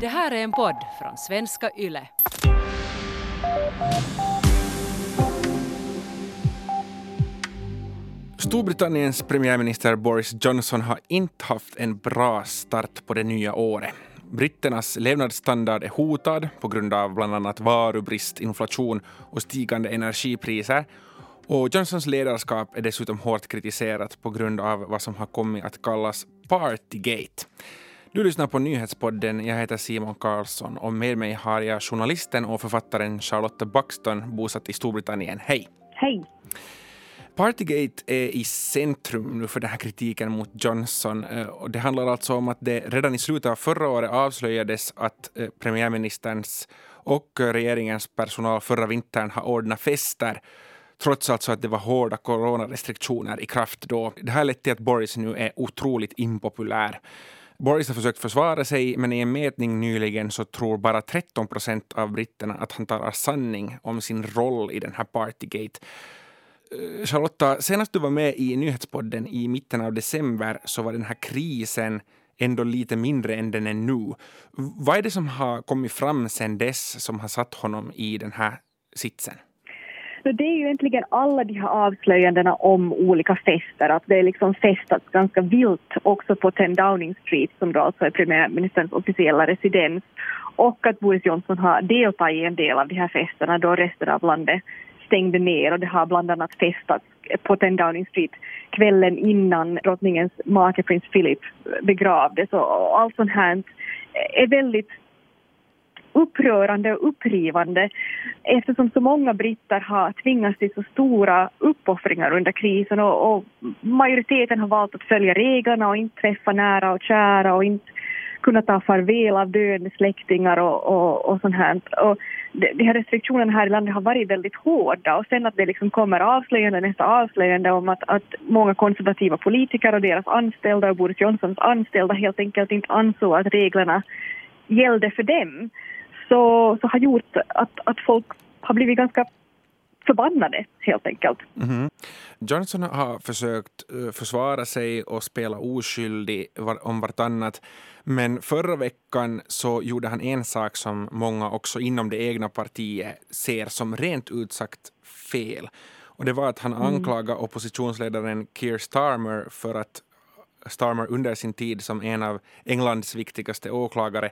Det här är en podd från svenska YLE. Storbritanniens premiärminister Boris Johnson har inte haft en bra start på det nya året. Britternas levnadsstandard är hotad på grund av bland annat varubrist, inflation och stigande energipriser. Och Johnsons ledarskap är dessutom hårt kritiserat på grund av vad som har kommit att kallas Partygate. Du lyssnar på nyhetspodden. Jag heter Simon Karlsson och med mig har jag journalisten och författaren Charlotte Buxton bosatt i Storbritannien. Hej! Hej! Partygate är i centrum nu för den här kritiken mot Johnson. Eh, och det handlar alltså om att det redan i slutet av förra året avslöjades att eh, premiärministerns och regeringens personal förra vintern har ordnat fester trots alltså att det var hårda coronarestriktioner i kraft då. Det här lett till att Boris nu är otroligt impopulär. Boris har försökt försvara sig, men i en mätning nyligen så tror bara 13 procent av britterna att han talar sanning om sin roll i den här Partygate. Eh, Charlotta, senast du var med i nyhetspodden i mitten av december så var den här krisen ändå lite mindre än den är nu. Vad är det som har kommit fram sedan dess som har satt honom i den här sitsen? Så det är ju egentligen alla de här avslöjandena om olika fester, att det är liksom festats ganska vilt också på 10 Downing Street som då alltså är premiärministerns officiella residens. Och att Boris Johnson har deltagit i en del av de här festerna då resten av landet stängde ner. Och det har bland annat festats på 10 Downing Street kvällen innan drottningens make prins Philip begravdes. Och allt sånt här är väldigt upprörande och upprivande eftersom så många britter har tvingats till så stora uppoffringar under krisen och, och, majoriteten har valt att följa reglerna och inte träffa nära och kära och inte kunna ta farväl av döende släktingar och, och, och sånt här. Och de här restriktionerna här i landet har varit väldigt hårda och sen att det liksom kommer avslöjande nästa avslöjande om att, att många konservativa politiker och deras anställda och Boris Johnsons anställda helt enkelt inte ansåg att reglerna gällde för dem så, så har gjort att, att folk har blivit ganska förbannade helt enkelt. Mm -hmm. Johnson har försökt uh, försvara sig och spela oskyldig var, om vartannat. Men förra veckan så gjorde han en sak som många också inom det egna partiet ser som rent ut sagt fel. Och det var att han mm. anklagade oppositionsledaren Keir Starmer för att Starmer under sin tid som en av Englands viktigaste åklagare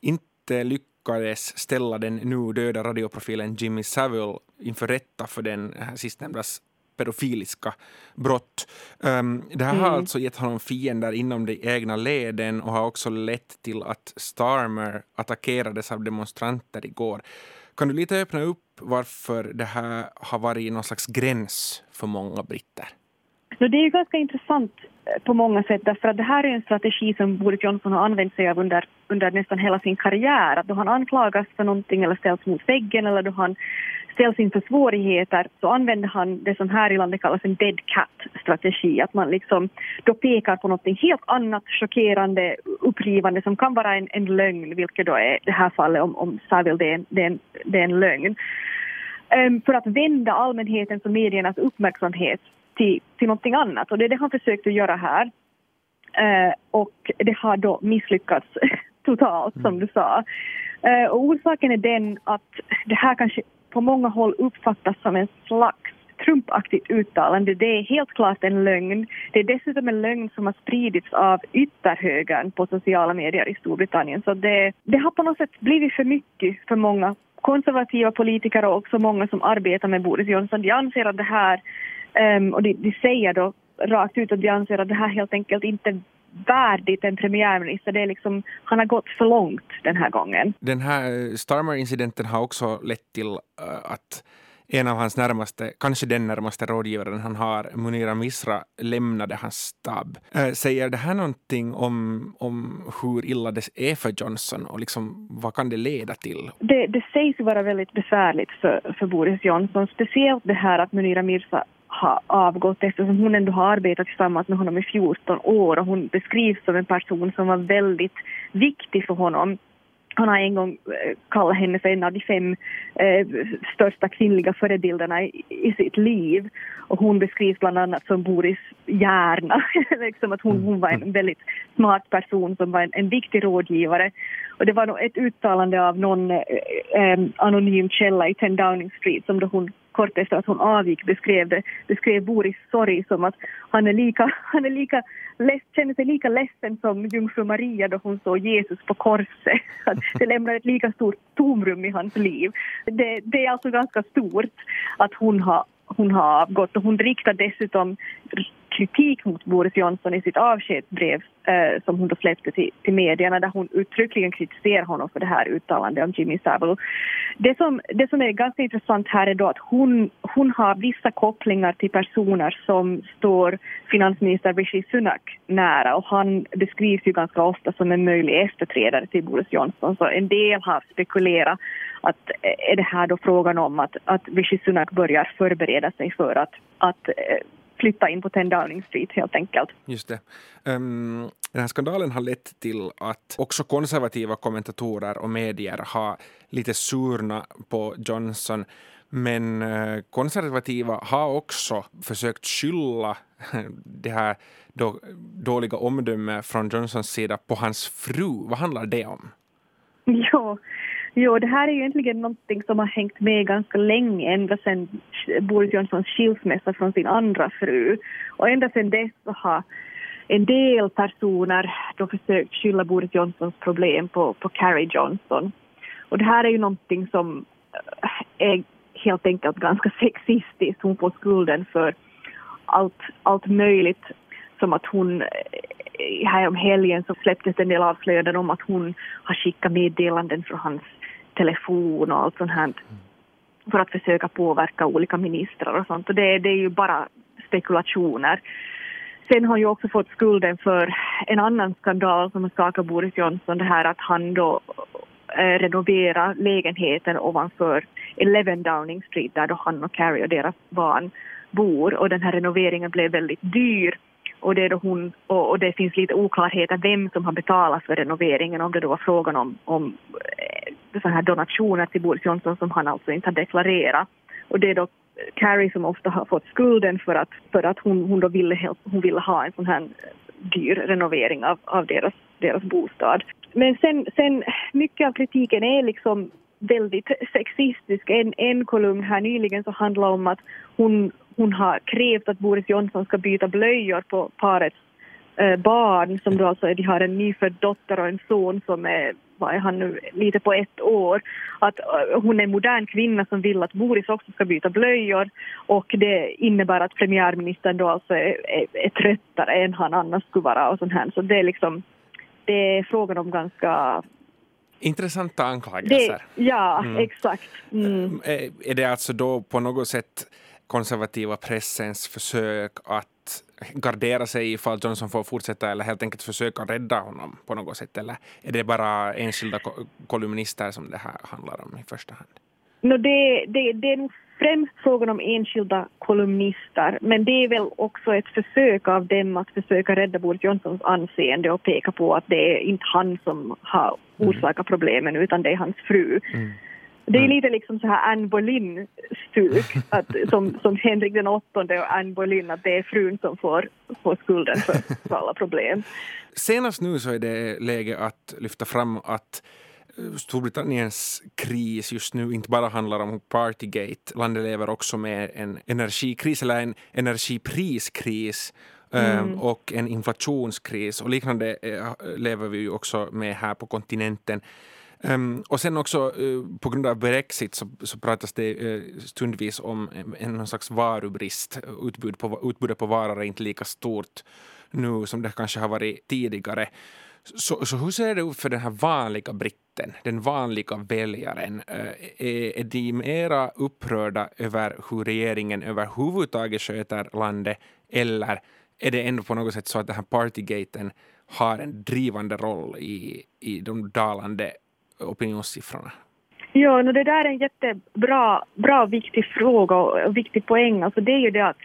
inte lyckades lyckades ställa den nu döda radioprofilen Jimmy Savile inför rätta för den sistnämndas pedofiliska brott. Um, det här mm. har alltså gett honom fiender inom de egna leden och har också lett till att Starmer attackerades av demonstranter igår. Kan du lite öppna upp varför det här har varit någon slags gräns för många britter? Så det är ju ganska intressant eh, på många sätt därför att det här är en strategi som Boris Johnson har använt sig av under, under nästan hela sin karriär. Att då han anklagas för någonting eller ställs mot väggen eller då han ställs inför svårigheter så använder han det som här i landet kallas en dead cat-strategi. Att man liksom då pekar på någonting helt annat, chockerande, upprivande som kan vara en, en lögn, vilket då är det här fallet om, om Saville, det är en, det är en, det är en lögn. Ehm, för att vända allmänhetens och mediernas uppmärksamhet till, till någonting annat. Och det är det han försökt att göra här. Eh, och det har då misslyckats totalt, som du sa. Eh, och orsaken är den att det här kanske på många håll uppfattas som en slags Trumpaktigt uttalande. Det är helt klart en lögn. Det är dessutom en lögn som har spridits av ytterhögern på sociala medier i Storbritannien. Så det, det har på något sätt blivit för mycket för många konservativa politiker och också många som arbetar med Boris Johnson. De anser att det här Um, och de, de säger då rakt ut att de anser att det här helt enkelt inte värdigt en premiärminister. Det är liksom, han har gått för långt den här gången. Den här Starmer-incidenten har också lett till uh, att en av hans närmaste, kanske den närmaste rådgivaren han har, Munira Misra, lämnade hans stab. Äh, säger det här någonting om, om hur illa det är för Johnson och liksom, vad kan det leda till? Det, det sägs vara väldigt besvärligt för, för Boris Johnson, speciellt det här att Munira Mirza har avgått eftersom hon ändå har arbetat tillsammans med honom i 14 år och hon beskrivs som en person som var väldigt viktig för honom han har en gång eh, kallat henne för en av de fem eh, största kvinnliga förebilderna i, i, sitt liv. Och hon beskrivs bland annat som Boris hjärna, liksom att hon, hon var en väldigt smart person som var en, en viktig rådgivare. Och det var ett uttalande av någon eh, eh, anonym källa i 10 Downing Street som då hon kort efter att hon avgick beskrev, det, beskrev Boris sorg som att han är lika, han är lika less, känner sig lika ledsen som jungfru Maria då hon såg Jesus på korset. Att det lämnar ett lika stort tomrum i hans liv. Det, det är alltså ganska stort att hon har hon har avgått och hon riktar dessutom kritik mot Boris Johnson i sitt avskedsbrev eh, som hon då släppte till, till medierna där hon uttryckligen kritiserar honom för det här uttalandet om Jimmy Savile. Det som, det som är ganska intressant här är då att hon, hon har vissa kopplingar till personer som står finansminister Rishi Sunak nära och han beskrivs ju ganska ofta som en möjlig efterträdare till Boris Johnson så en del har spekulerat att eh, är det här då frågan om att, att Rishi Sunak börjar förbereda sig för att, att eh, flytta in på 10 Downing Street helt enkelt. Just det. Um, den här skandalen har lett till att också konservativa kommentatorer och medier har lite surna på Johnson men uh, konservativa har också försökt skylla det här då, dåliga omdömet från Johnsons sida på hans fru. Vad handlar det om? Jo, Jo, det här är ju egentligen någonting som har hängt med ganska länge, ända sedan Boris Johnsons skilsmässa från sin andra fru. Och ända sedan dess så har en del personer då försökt skylla Boris Johnsons problem på, på Carrie Johnson. Och det här är ju någonting som eh, är helt enkelt ganska sexistiskt. Hon får skulden för allt, allt möjligt som att hon eh, här om helgen så släpptes en del avslöjanden om att hon har skickat meddelanden från hans telefon och allt sånt här för att försöka påverka olika ministrar och sånt. Och det, det är ju bara spekulationer. Sen har han ju också fått skulden för en annan skandal som skakar skakat Boris Johnson, det här att han då eh, renoverar lägenheten ovanför 11 Downing Street där då han och Carrie och deras barn bor och den här renoveringen blev väldigt dyr och det, är då hon, och, och det finns lite oklarheter vem som har betalat för renoveringen om det då var frågan om, om eh, så här donationer till Boris Johnson som han alltså inte har deklarerat. Och det är då Carrie som ofta har fått skulden för att, för att hon, hon, då ville, hon ville ha en sån här eh, dyr renovering av, av deras, deras bostad. Men sen, sen, mycket av kritiken är liksom väldigt sexistisk. En, en kolumn här nyligen så handlar om att hon, hon har krävt att Boris Johnson ska byta blöjor på parets eh, barn som då alltså, de har en nyfödd dotter och en son som är, vad är han nu, lite på ett år. Att uh, hon är en modern kvinna som vill att Boris också ska byta blöjor och det innebär att premiärministern då alltså är, är, är tröttare än han annars skulle vara och sånt här. Så det är liksom, det är frågan om ganska Intressanta anklagelser. Det, ja, mm. exakt. Mm. Är det alltså då på något sätt konservativa pressens försök att gardera sig ifall Johnson får fortsätta eller helt enkelt försöka rädda honom på något sätt? Eller är det bara enskilda kolumnister som det här handlar om i första hand? No, det, det, det är nog främst frågan om enskilda kolumnister men det är väl också ett försök av dem att försöka rädda Boris Johnsons anseende och peka på att det är inte han som har mm. orsakat problemen utan det är hans fru. Mm. Det är mm. lite liksom så här Anne Boleyn-stuk, som, som Henrik den åttonde och Anne Boleyn, att det är frun som får, får skulden för, för alla problem. Senast nu så är det läge att lyfta fram att eh, Storbritanniens kris just nu inte bara handlar om Partygate. Landet lever också med en energikris, eller en energipriskris eh, mm. och en inflationskris. Och liknande eh, lever vi ju också med här på kontinenten. Um, och sen också uh, på grund av Brexit så, så pratas det uh, stundvis om eh, en, någon slags varubrist. Utbud på, utbudet på varor är inte lika stort nu som det kanske har varit tidigare. Så, så hur ser det ut för den här vanliga britten, den vanliga väljaren? Uh, är, är de mera upprörda över hur regeringen överhuvudtaget sköter landet eller är det ändå på något sätt så att den här partygaten har en drivande roll i, i de dalande opinionssiffrorna? Ja, no, det där är en jättebra bra, viktig fråga och viktig poäng. Alltså det är ju det att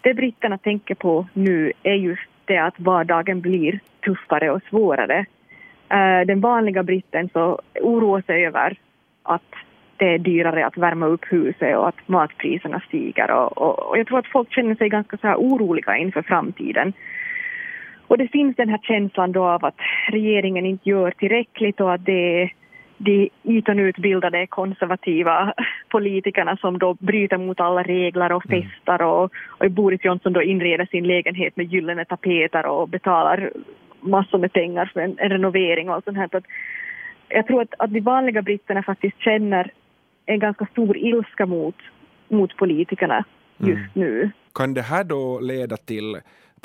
det britterna tänker på nu är just det att vardagen blir tuffare och svårare. uh, den vanliga britten så oroar sig över att det är dyrare att värma upp huset och att matpriserna stiger. Och, och, och jag tror att folk känner sig ganska så här oroliga inför framtiden. Och det finns den här känslan då av att regeringen inte gör tillräckligt och att det är de ytan utbildade konservativa politikerna som då bryter mot alla regler och mm. festar och, och Boris Johnson då inreder sin lägenhet med gyllene tapeter och betalar massor med pengar för en, en renovering och sånt här. Så att jag tror att, att de vanliga britterna faktiskt känner en ganska stor ilska mot, mot politikerna just mm. nu. Kan det här då leda till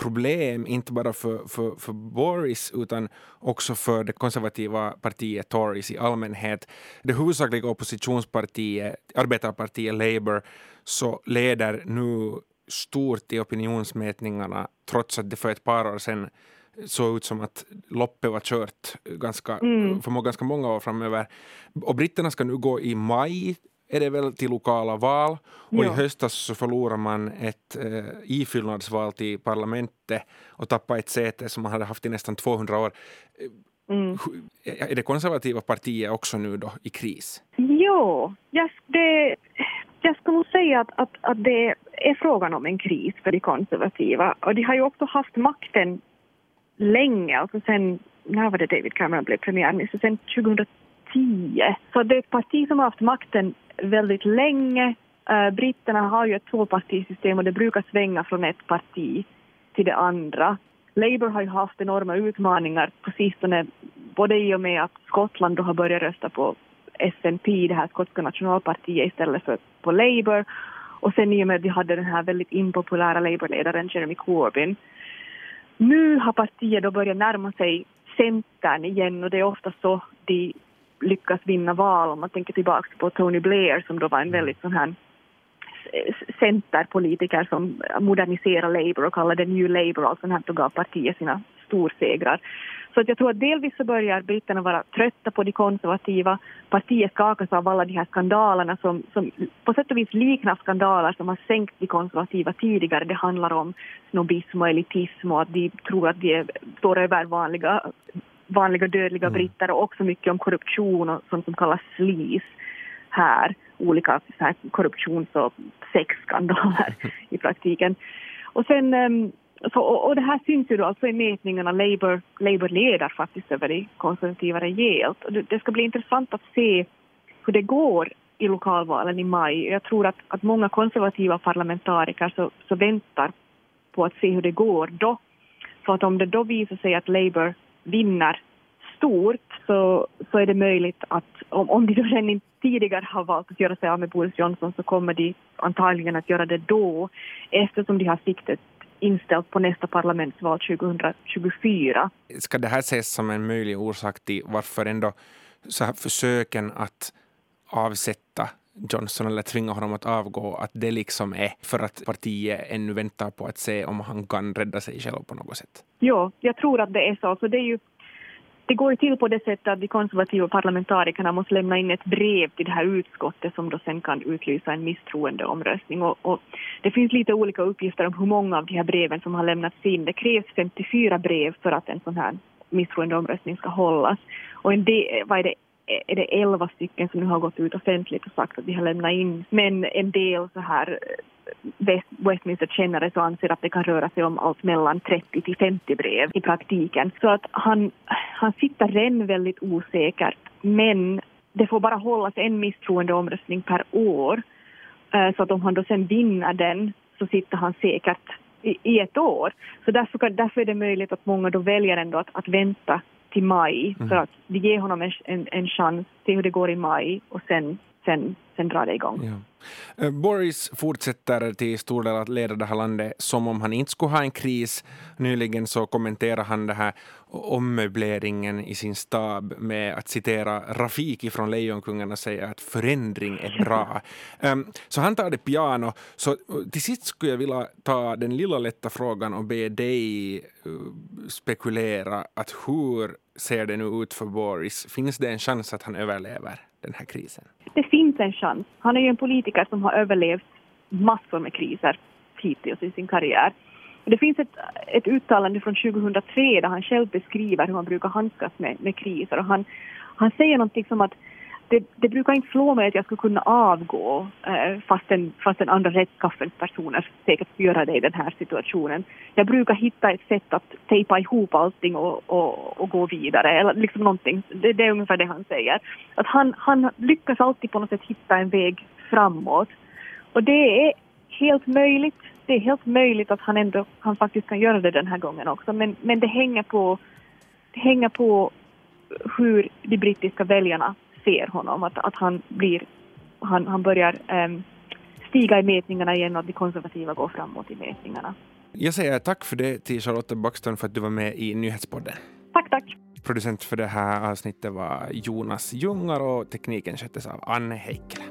problem, inte bara för, för, för Boris utan också för det konservativa partiet Tories i allmänhet. Det huvudsakliga oppositionspartiet, arbetarpartiet Labour, så leder nu stort i opinionsmätningarna trots att det för ett par år sedan såg ut som att loppet var kört ganska, mm. för ganska många år framöver. Och britterna ska nu gå i maj är det väl till lokala val och ja. i höstas så förlorade man ett eh, ifyllnadsval till parlamentet och tappade ett säte som man hade haft i nästan 200 år. Mm. Är det konservativa partiet också nu då i kris? Jo, jag, det, jag skulle nog säga att, att, att det är frågan om en kris för de konservativa. Och de har ju också haft makten länge, alltså sen, när var det David Cameron blev premiärminister? Sen 2010. Så det är ett parti som har haft makten väldigt länge. Eh, britterna har ju ett tvåpartisystem och det brukar svänga från ett parti till det andra. Labour har ju haft enorma utmaningar på sistone, både i och med att Skottland då har börjat rösta på SNP, det här skotska nationalpartiet, istället för på Labour. Och sen i och med att vi hade den här väldigt impopulära Labourledaren Jeremy Corbyn. Nu har partiet då börjat närma sig centern igen och det är ofta så de lyckas vinna val. Om man tänker tillbaka på Tony Blair som då var en väldigt sån här centerpolitiker som moderniserade Labour och kallade det New Labour alltså och sånt här och gav partiet sina storsegrar. Så att jag tror att delvis så börjar britterna vara trötta på de konservativa. Partiet skakas av alla de här skandalerna som, som på sätt och vis liknar skandaler som har sänkt de konservativa tidigare. Det handlar om snobbism och elitism och att de tror att de står över vanliga vanliga dödliga mm. britter och också mycket om korruption och sånt som kallas slis här. Olika så här, korruptions och sexskandaler i praktiken. Och sen um, så, och, och, det här syns ju då alltså i mätningarna. Labour, Labour leder faktiskt över de konservativa rejält. Det, det, ska bli intressant att se hur det går i lokalvalen i maj. Jag tror att, att många konservativa parlamentariker så, så väntar på att se hur det går då. För att om det då visar sig att Labour vinner stort så, så är det möjligt att om, om de då redan tidigare har valt att göra sig av med Boris Johnson så kommer de antagligen att göra det då eftersom de har siktet inställt på nästa parlamentsval 2024. Ska det här ses som en möjlig orsak till varför ändå så här försöken att avsätta Johnson eller tvinga honom att avgå, att det liksom är för att partiet ännu väntar på att se om han kan rädda sig själv på något sätt? Ja, jag tror att det är så. så det, är ju, det går ju till på det sättet att de konservativa parlamentarikerna måste lämna in ett brev till det här utskottet som då sen kan utlysa en misstroendeomröstning. Och, och det finns lite olika uppgifter om hur många av de här breven som har lämnats in. Det krävs 54 brev för att en sån här misstroendeomröstning ska hållas. Och en del, vad är det, är det elva stycken som nu har gått ut offentligt och sagt att de har lämnat in. Men en del så här eh, Westminster-kännare så anser att det kan röra sig om allt mellan 30 till 50 brev i praktiken. Så att han, han sitter redan väldigt osäkert. Men det får bara hållas en misstroendeomröstning per år. Eh, så att om han då sen vinner den så sitter han säkert i, i ett år. Så därför, därför är det möjligt att många då väljer ändå att, att vänta till maj mm. för att vi ger honom en, en, en chans, se hur det går i maj och sen, sen, sen drar det igång. Ja. Eh, Boris fortsätter till stor del att leda det här landet som om han inte skulle ha en kris. Nyligen så kommenterade han det här ommöbleringen i sin stab med att citera Rafiki från Lejonkungen och säga att förändring är bra. um, så han tar det piano. Så till sist skulle jag vilja ta den lilla lätta frågan och be dig uh, spekulera att hur ser det nu ut för Boris? Finns det en chans att han överlever den här krisen? Det finns en chans. Han är ju en politiker som har överlevt massor med kriser hittills i sin karriär. Det finns ett, ett uttalande från 2003 där han själv beskriver hur han brukar handskas med, med kriser och han, han säger någonting som att det, det brukar inte slå mig att jag skulle kunna avgå eh, fastän, fastän andra rättskaffens personer säkert gör göra det i den här situationen. Jag brukar hitta ett sätt att tejpa ihop allting och, och, och gå vidare, eller liksom någonting. Det, det är ungefär det han säger. Att han, han lyckas alltid på något sätt hitta en väg framåt. Och det är helt möjligt. Det är helt möjligt att han ändå han faktiskt kan göra det den här gången också. Men, men det hänger på det hänger på hur de brittiska väljarna ser honom, att, att han, blir, han, han börjar um, stiga i mätningarna igen och att de konservativa går framåt i mätningarna. Jag säger tack för det till Charlotte Backström för att du var med i Nyhetspodden. Tack, tack. Producent för det här avsnittet var Jonas Ljungar och tekniken sköttes av Anne Heikkilä.